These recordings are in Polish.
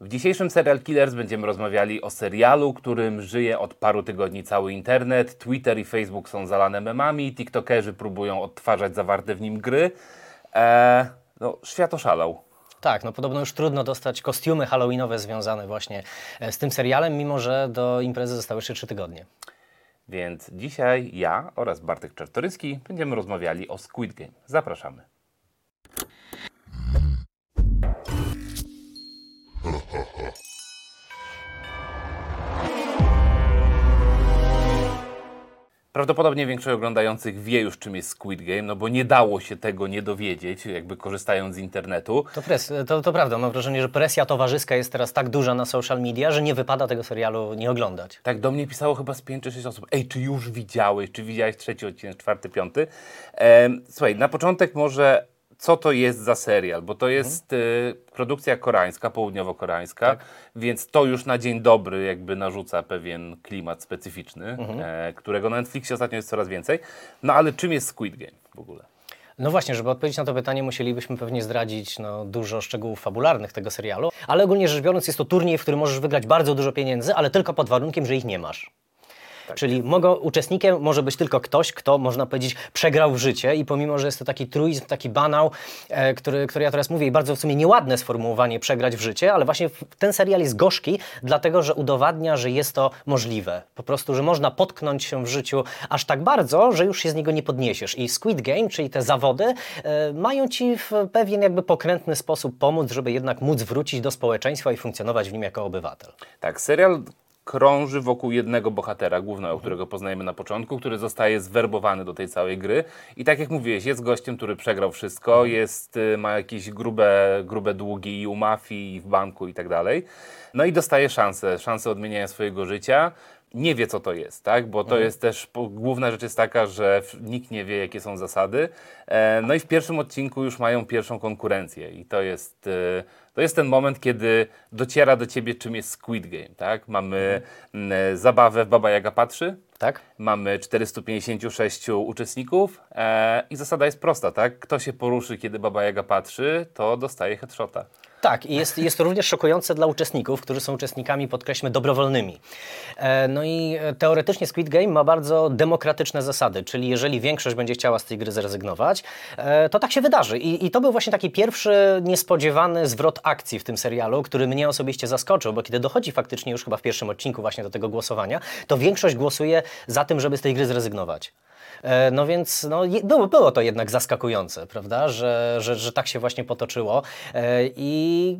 W dzisiejszym Serial Killers będziemy rozmawiali o serialu, którym żyje od paru tygodni cały internet. Twitter i Facebook są zalane memami, TikTokerzy próbują odtwarzać zawarte w nim gry. Eee, no, świat oszalał. Tak, no podobno już trudno dostać kostiumy halloweenowe związane właśnie e, z tym serialem, mimo że do imprezy zostały jeszcze trzy tygodnie. Więc dzisiaj ja oraz Bartek Czartoryski będziemy rozmawiali o Squid Game. Zapraszamy. Prawdopodobnie większość oglądających wie już, czym jest Squid Game, no bo nie dało się tego nie dowiedzieć, jakby korzystając z internetu. To, pres, to, to prawda, mam wrażenie, że presja towarzyska jest teraz tak duża na social media, że nie wypada tego serialu nie oglądać. Tak, do mnie pisało chyba z 5 czy 6 osób. Ej, czy już widziałeś, czy widziałeś trzeci odcinek, czwarty, piąty? Ehm, słuchaj, na początek może co to jest za serial, bo to jest y, produkcja koreańska, południowo-koreańska, więc to już na dzień dobry jakby narzuca pewien klimat specyficzny, e, którego na Netflixie ostatnio jest coraz więcej. No ale czym jest Squid Game w ogóle? No właśnie, żeby odpowiedzieć na to pytanie, musielibyśmy pewnie zdradzić no, dużo szczegółów fabularnych tego serialu, ale ogólnie rzecz biorąc jest to turniej, w którym możesz wygrać bardzo dużo pieniędzy, ale tylko pod warunkiem, że ich nie masz. Czyli mogą, uczestnikiem może być tylko ktoś, kto, można powiedzieć, przegrał w życie i pomimo, że jest to taki truizm, taki banał, e, który, który ja teraz mówię i bardzo w sumie nieładne sformułowanie przegrać w życie, ale właśnie ten serial jest gorzki, dlatego, że udowadnia, że jest to możliwe. Po prostu, że można potknąć się w życiu aż tak bardzo, że już się z niego nie podniesiesz. I Squid Game, czyli te zawody, e, mają Ci w pewien jakby pokrętny sposób pomóc, żeby jednak móc wrócić do społeczeństwa i funkcjonować w nim jako obywatel. Tak, serial krąży wokół jednego bohatera głównego, którego poznajemy na początku, który zostaje zwerbowany do tej całej gry. I tak jak mówiłeś, jest gościem, który przegrał wszystko, jest, y, ma jakieś grube, grube długi i u mafii, i w banku i tak dalej. No i dostaje szansę, szansę odmieniania swojego życia. Nie wie, co to jest, tak? Bo to jest też, główna rzecz jest taka, że nikt nie wie, jakie są zasady. E, no i w pierwszym odcinku już mają pierwszą konkurencję i to jest... y, to jest ten moment, kiedy dociera do ciebie, czym jest Squid Game, tak? Mamy mm, zabawę w Baba Jaga Patrzy, Tak? mamy 456 uczestników e, i zasada jest prosta, tak? Kto się poruszy, kiedy Baba Jaga patrzy, to dostaje headshota. Tak, i jest, jest to również szokujące dla uczestników, którzy są uczestnikami, podkreślmy, dobrowolnymi. E, no i e, teoretycznie Squid Game ma bardzo demokratyczne zasady, czyli jeżeli większość będzie chciała z tej gry zrezygnować, e, to tak się wydarzy. I, I to był właśnie taki pierwszy niespodziewany zwrot akcji w tym serialu, który mnie osobiście zaskoczył, bo kiedy dochodzi faktycznie już chyba w pierwszym odcinku właśnie do tego głosowania, to większość głosuje za tym, żeby z tej gry zrezygnować. E, No więc no, było, było to jednak zaskakujące, prawda, że, że, że tak się właśnie potoczyło. E, I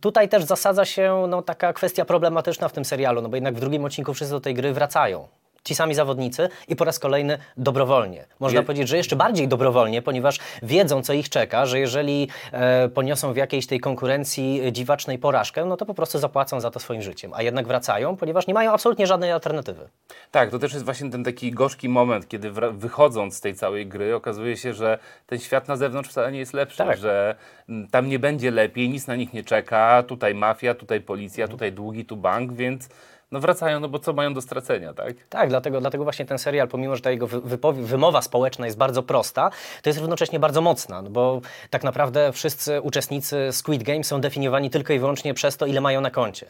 tutaj też zasadza się no, taka kwestia problematyczna w tym serialu, no bo jednak w drugim odcinku wszyscy do tej gry wracają. Ci sami zawodnicy i po raz kolejny dobrowolnie. Można Je- powiedzieć, że jeszcze bardziej dobrowolnie, ponieważ wiedzą, co ich czeka, że jeżeli e, poniosą w jakiejś tej konkurencji dziwacznej porażkę, no to po prostu zapłacą za to swoim życiem. A jednak wracają, ponieważ nie mają absolutnie żadnej alternatywy. Tak, to też jest właśnie ten taki gorzki moment, kiedy wychodząc z tej całej gry okazuje się, że ten świat na zewnątrz wcale nie jest lepszy, Tak. że mm, tam nie będzie lepiej, nic na nich nie czeka, tutaj mafia, tutaj policja, tutaj długi, tu bank, więc no wracają, no bo co mają do stracenia, tak? Tak, dlatego, dlatego właśnie ten serial, pomimo że ta jego wymowa społeczna jest bardzo prosta, to jest równocześnie bardzo mocna, no bo tak naprawdę wszyscy uczestnicy Squid Game są definiowani tylko i wyłącznie przez to, ile mają na koncie.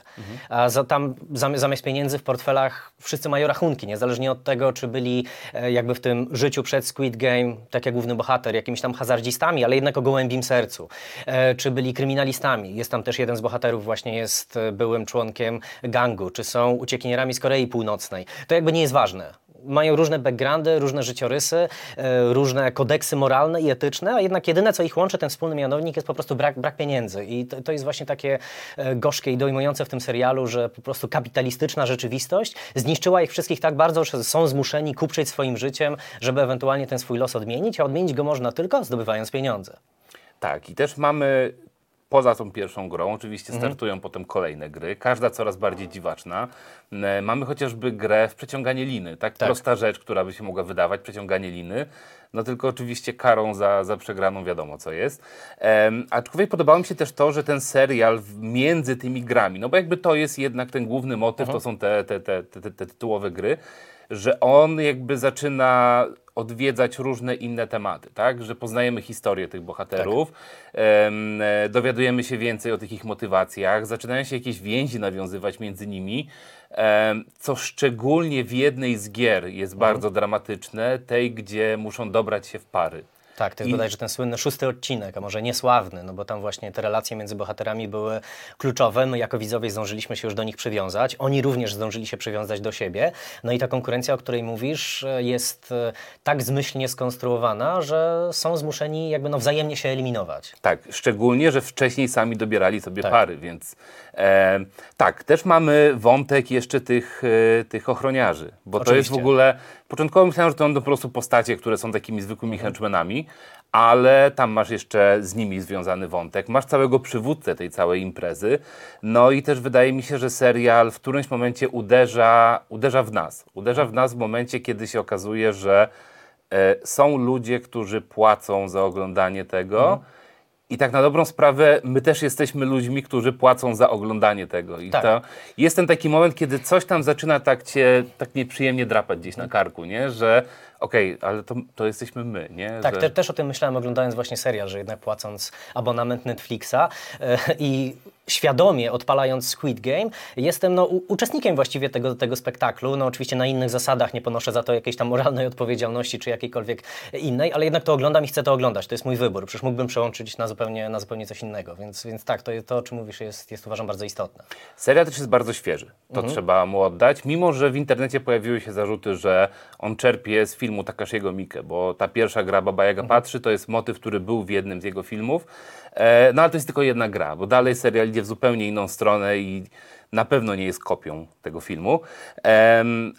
A za, tam zam- zamiast pieniędzy w portfelach wszyscy mają rachunki, niezależnie od tego, czy byli e, jakby w tym życiu przed Squid Game, tak jak główny bohater, jakimiś tam hazardzistami, ale jednak o gołębim sercu, e, czy byli kryminalistami. Jest tam też jeden z bohaterów właśnie jest e, byłym członkiem gangu, czy są uciekinierami z Korei Północnej. To jakby nie jest ważne. Mają różne backgroundy, różne życiorysy, e, różne kodeksy moralne i etyczne, a jednak jedyne, co ich łączy, ten wspólny mianownik, jest po prostu brak, brak pieniędzy. I to, to jest właśnie takie e, gorzkie i dojmujące w tym serialu, że po prostu kapitalistyczna rzeczywistość zniszczyła ich wszystkich tak bardzo, że są zmuszeni kupczyć swoim życiem, żeby ewentualnie ten swój los odmienić, a odmienić go można tylko zdobywając pieniądze. Tak, i też mamy poza tą pierwszą grą, oczywiście Mhm. startują potem kolejne gry, każda coraz bardziej dziwaczna. E, Mamy chociażby grę w przeciąganie liny, tak? Tak. Prosta rzecz, która by się mogła wydawać, przeciąganie liny. No tylko oczywiście karą za, za przegraną wiadomo co jest. Em, aczkolwiek podobało mi się też to, że ten serial między tymi grami, no bo jakby to jest jednak ten główny motyw, Mhm. to są te, te, te, te, te, te tytułowe gry, że on jakby zaczyna odwiedzać różne inne tematy, tak? Że poznajemy historię tych bohaterów, em, e, dowiadujemy się więcej o tych ich motywacjach, zaczynają się jakieś więzi nawiązywać między nimi, em, co szczególnie w jednej z gier jest bardzo dramatyczne, tej, gdzie muszą dobrać się w pary. Tak, to jest I- bodajże ten słynny szósty odcinek, a może niesławny, no bo tam właśnie te relacje między bohaterami były kluczowe. My jako widzowie zdążyliśmy się już do nich przywiązać. Oni również zdążyli się przywiązać do siebie. No i ta konkurencja, o której mówisz, e, jest e, tak zmyślnie skonstruowana, że są zmuszeni jakby no wzajemnie się eliminować. Tak, szczególnie, że wcześniej sami dobierali sobie Tak. pary, więc e, tak, też mamy wątek jeszcze tych, e, tych ochroniarzy, bo to jest w Oczywiście. ogóle, początkowo myślałem, że to będą po prostu postacie, które są takimi zwykłymi henchmenami, ale tam masz jeszcze z nimi związany wątek, masz całego przywódcę tej całej imprezy, no i też wydaje mi się, że serial w którymś momencie uderza, uderza w nas, uderza w nas w momencie, kiedy się okazuje, że e, są ludzie, którzy płacą za oglądanie tego, i tak na dobrą sprawę, my też jesteśmy ludźmi, którzy płacą za oglądanie tego. I Tak. to jest ten taki moment, kiedy coś tam zaczyna tak cię tak nieprzyjemnie drapać gdzieś na karku, nie? Że okej, ale to, to jesteśmy my, nie? Tak, że... te, też o tym myślałem oglądając właśnie serial, że jednak płacąc abonament Netflixa e, i świadomie odpalając Squid Game, jestem no, uczestnikiem właściwie tego, tego spektaklu. No oczywiście na innych zasadach, nie ponoszę za to jakiejś tam moralnej odpowiedzialności czy jakiejkolwiek innej, ale jednak to oglądam i chcę to oglądać. To jest mój wybór. Przecież mógłbym przełączyć na zupełnie, na zupełnie coś innego, więc, więc tak, to, to o czym mówisz jest, jest uważam bardzo istotne. Serial też jest bardzo świeży, to trzeba mu oddać, mimo że w internecie pojawiły się zarzuty, że on czerpie z filmu Takashiego Mikke, bo ta pierwsza gra Baba Yaga Patrzy to jest motyw, który był w jednym z jego filmów, no ale to jest tylko jedna gra, bo dalej serial idzie w zupełnie inną stronę i na pewno nie jest kopią tego filmu,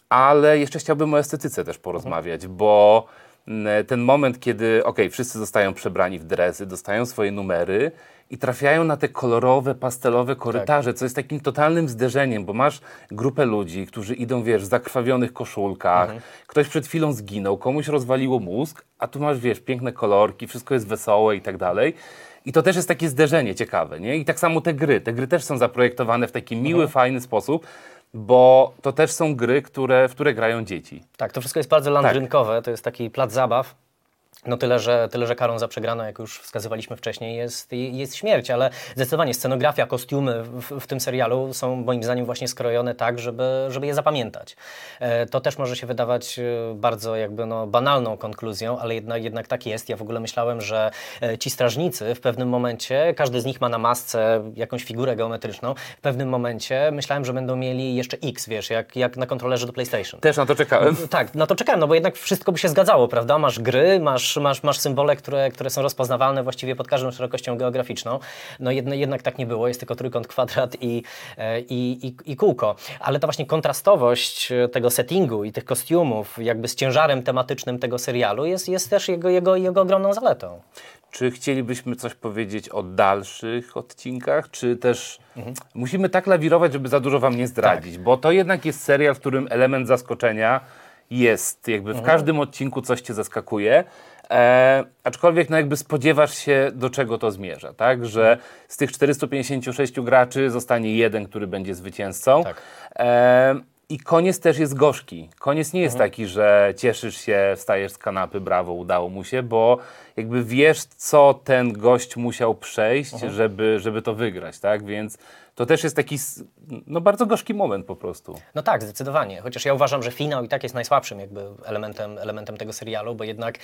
ale jeszcze chciałbym o estetyce też porozmawiać, bo ten moment, kiedy okej, wszyscy zostają przebrani w dresy, dostają swoje numery i trafiają na te kolorowe, pastelowe korytarze, co jest takim totalnym zderzeniem, bo masz grupę ludzi, którzy idą, wiesz, w zakrwawionych koszulkach, ktoś przed chwilą zginął, komuś rozwaliło mózg, a tu masz, wiesz, piękne kolorki, wszystko jest wesołe i tak dalej. I to też jest takie zderzenie ciekawe, nie? I tak samo te gry. Te gry też są zaprojektowane w taki miły, fajny sposób, bo to też są gry, które, w które grają dzieci. Tak, to wszystko jest bardzo landrynkowe, to jest taki plac zabaw. No tyle że, tyle, że karą za przegraną, jak już wskazywaliśmy wcześniej, jest, jest śmierć, ale zdecydowanie scenografia, kostiumy w, w tym serialu są moim zdaniem właśnie skrojone tak, żeby, żeby je zapamiętać. E, to też może się wydawać e, bardzo jakby no, banalną konkluzją, ale jednak, jednak tak jest. Ja w ogóle myślałem, że e, ci strażnicy w pewnym momencie, każdy z nich ma na masce jakąś figurę geometryczną, w pewnym momencie myślałem, że będą mieli jeszcze X, wiesz, jak, jak na kontrolerze do PlayStation. Też na to czekałem. Tak, na to czekałem, no bo jednak wszystko by się zgadzało, prawda? Masz gry, masz, masz, masz symbole, które, które są rozpoznawalne właściwie pod każdą szerokością geograficzną. No jedno, jednak tak nie było, jest tylko trójkąt, kwadrat i, e, i, i, i kółko. Ale ta właśnie kontrastowość e, tego settingu i tych kostiumów jakby z ciężarem tematycznym tego serialu jest, jest też jego, jego, jego ogromną zaletą. Czy chcielibyśmy coś powiedzieć o dalszych odcinkach, czy też musimy tak lawirować, żeby za dużo wam nie zdradzić? Bo to jednak jest serial, w którym element zaskoczenia jest. Jakby w każdym odcinku coś cię zaskakuje. E, aczkolwiek no jakby spodziewasz się, do czego to zmierza, tak? Że z tych 456 graczy zostanie jeden, który będzie zwycięzcą. Tak. E, I koniec też jest gorzki. Koniec nie jest taki, że cieszysz się, wstajesz z kanapy, brawo, udało mu się, bo jakby wiesz, co ten gość musiał przejść, żeby, żeby to wygrać, tak? Więc to też jest taki no, bardzo gorzki moment po prostu. No tak, zdecydowanie. Chociaż ja uważam, że finał i tak jest najsłabszym jakby elementem, elementem tego serialu, bo jednak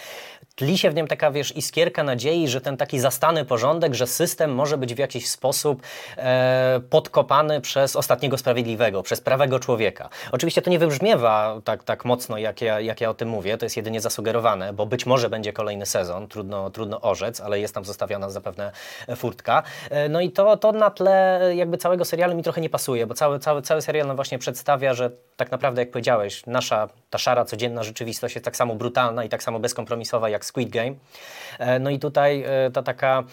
tli się w nim taka, wiesz, iskierka nadziei, że ten taki zastany porządek, że system może być w jakiś sposób e, podkopany przez ostatniego sprawiedliwego, przez prawego człowieka. Oczywiście to nie wybrzmiewa tak, tak mocno, jak ja, jak ja o tym mówię, to jest jedynie zasugerowane, bo być może będzie kolejny sezon, trudno, trudno orzec, ale jest tam zostawiona zapewne furtka. E, no i to, to na tle jakby całego serialu mi trochę nie pasuje, bo cały, cały, cały serial właśnie przedstawia, że tak naprawdę, jak powiedziałeś, nasza ta szara, codzienna rzeczywistość jest tak samo brutalna i tak samo bezkompromisowa jak Squid Game. E, No i tutaj e, ta taka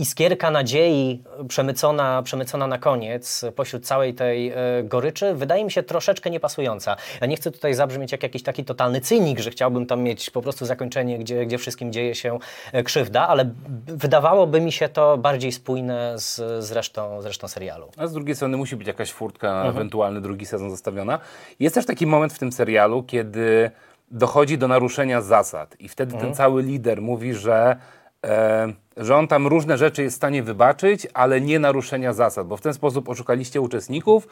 iskierka nadziei przemycona, przemycona na koniec pośród całej tej e, goryczy wydaje mi się troszeczkę niepasująca. Ja nie chcę tutaj zabrzmieć jak jakiś taki totalny cynik, że chciałbym tam mieć po prostu zakończenie, gdzie, gdzie wszystkim dzieje się e, krzywda, ale wydawałoby mi się to bardziej spójne z, z, resztą, z resztą serialu. A z drugiej strony musi być jakaś furtka na ewentualny drugi sezon zostawiona. Jest też taki moment w tym serialu, kiedy dochodzi do naruszenia zasad i wtedy ten cały lider mówi, że, że on tam różne rzeczy jest w stanie wybaczyć, ale nie naruszenia zasad, bo w ten sposób oszukaliście uczestników,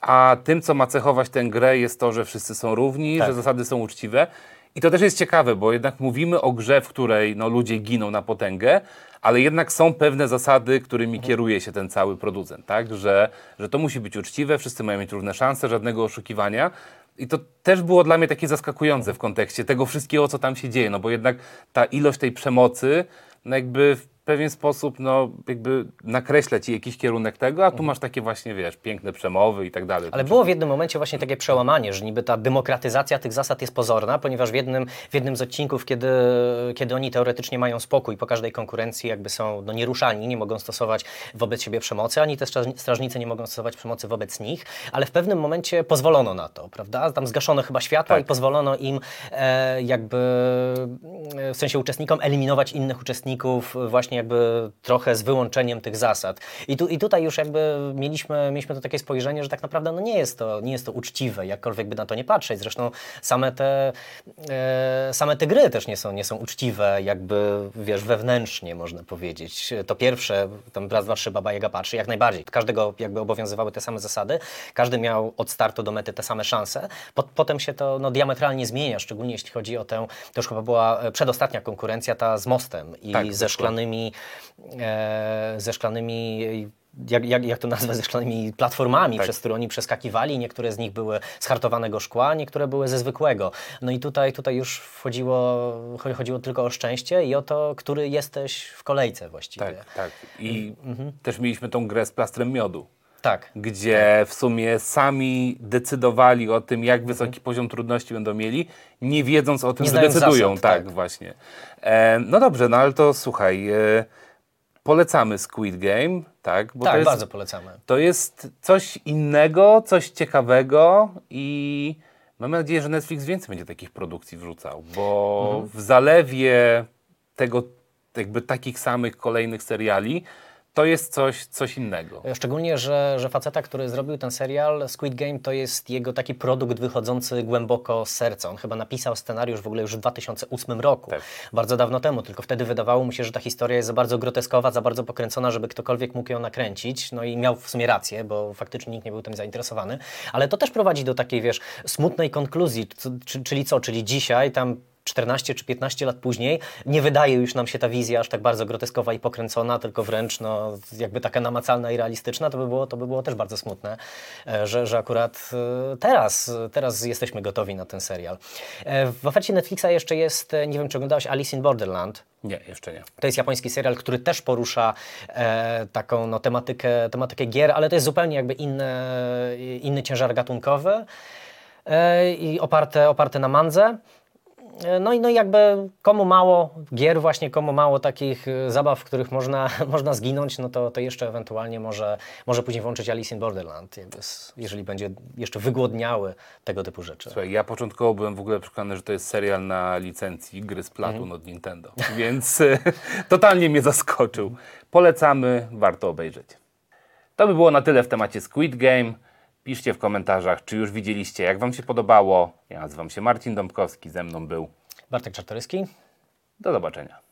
a tym, co ma cechować tę grę jest to, że wszyscy są równi, że zasady są uczciwe. I to też jest ciekawe, bo jednak mówimy o grze, w której no, ludzie giną na potęgę, ale jednak są pewne zasady, którymi kieruje się ten cały producent, tak? Że, że to musi być uczciwe, wszyscy mają mieć równe szanse, żadnego oszukiwania. I to też było dla mnie takie zaskakujące w kontekście tego wszystkiego, co tam się dzieje, no bo jednak ta ilość tej przemocy, no jakby pewien sposób, no jakby nakreśla ci jakiś kierunek tego, a tu masz takie właśnie, wiesz, piękne przemowy i tak dalej. Ale było w jednym momencie właśnie takie przełamanie, że niby ta demokratyzacja tych zasad jest pozorna, ponieważ w jednym, w jednym z odcinków, kiedy, kiedy oni teoretycznie mają spokój po każdej konkurencji, jakby są no, nieruszalni, nie mogą stosować wobec siebie przemocy, ani też straż- strażnicy nie mogą stosować przemocy wobec nich, ale w pewnym momencie pozwolono na to, prawda? Tam zgaszono chyba światła Tak. i pozwolono im e, jakby e, w sensie uczestnikom eliminować innych uczestników właśnie jakby trochę z wyłączeniem tych zasad. I, tu, i tutaj już jakby mieliśmy, mieliśmy to takie spojrzenie, że tak naprawdę no nie, jest to, nie jest to uczciwe, jakkolwiek by na to nie patrzeć. Zresztą same te, e, same te gry też nie są, nie są uczciwe, jakby wiesz, wewnętrznie można powiedzieć. To pierwsze, tam raz, dwa, trzy, Baba Jaga patrzy, jak najbardziej. Każdego jakby obowiązywały te same zasady, każdy miał od startu do mety te same szanse. Po, potem się to no, diametralnie zmienia, szczególnie jeśli chodzi o tę, to już chyba była przedostatnia konkurencja, ta z mostem i Tak, ze wyszła. Szklanymi, e, ze szklanymi jak, jak, jak to nazwać, ze szklanymi platformami, Tak. przez które oni przeskakiwali. Niektóre z nich były z hartowanego szkła, niektóre były ze zwykłego. No i tutaj, tutaj już wchodziło, cho- chodziło tylko o szczęście i o to, który jesteś w kolejce właściwie. Tak, tak. I Mhm. też mieliśmy tą grę z plastrem miodu. Tak. gdzie w sumie sami decydowali o tym, jak wysoki poziom trudności będą mieli, nie wiedząc o tym, Nie że decydują. zasad, tak, tak. właśnie. E, no dobrze, no ale to słuchaj, e, polecamy Squid Game, tak? Bo tak, jest, bardzo polecamy. to jest coś innego, coś ciekawego i mamy nadzieję, że Netflix więcej będzie takich produkcji wrzucał, bo Mhm. w zalewie tego jakby takich samych kolejnych seriali to jest coś, coś innego. Szczególnie, że, że faceta, który zrobił ten serial, Squid Game, to jest jego taki produkt wychodzący głęboko z serca. On chyba napisał scenariusz w ogóle już w 2008 roku, Tak. bardzo dawno temu, tylko wtedy wydawało mu się, że ta historia jest za bardzo groteskowa, za bardzo pokręcona, żeby ktokolwiek mógł ją nakręcić. No i miał w sumie rację, bo faktycznie nikt nie był tym zainteresowany. Ale to też prowadzi do takiej, wiesz, smutnej konkluzji, czyli co? Czyli dzisiaj tam 14 czy 15 lat później nie wydaje już nam się ta wizja aż tak bardzo groteskowa i pokręcona, tylko wręcz no, jakby taka namacalna i realistyczna, to by było, to by było też bardzo smutne, e, że, że akurat e, teraz, teraz jesteśmy gotowi na ten serial. E, W ofercie Netflixa jeszcze jest, nie wiem czy oglądałeś Alice in Borderland, Nie, jeszcze nie. to jest japoński serial, który też porusza e, taką no, tematykę, tematykę gier, ale to jest zupełnie jakby inny, inny ciężar gatunkowy i oparte, oparte na mandze. No i, no jakby komu mało gier, właśnie komu mało takich e, zabaw, w których można, można zginąć, no to, to jeszcze ewentualnie może, może później włączyć Alice in Borderland, jeżeli będzie jeszcze wygłodniały tego typu rzeczy. Słuchaj, ja początkowo byłem w ogóle przekonany, że to jest serial na licencji gry z Platun od Nintendo, więc e, totalnie mnie zaskoczył. Polecamy, warto obejrzeć. To by było na tyle w temacie Squid Game. Piszcie w komentarzach, czy już widzieliście, jak Wam się podobało. Ja nazywam się Marcin Dąbkowski, ze mną był. Bartek Czartoryski. Do zobaczenia.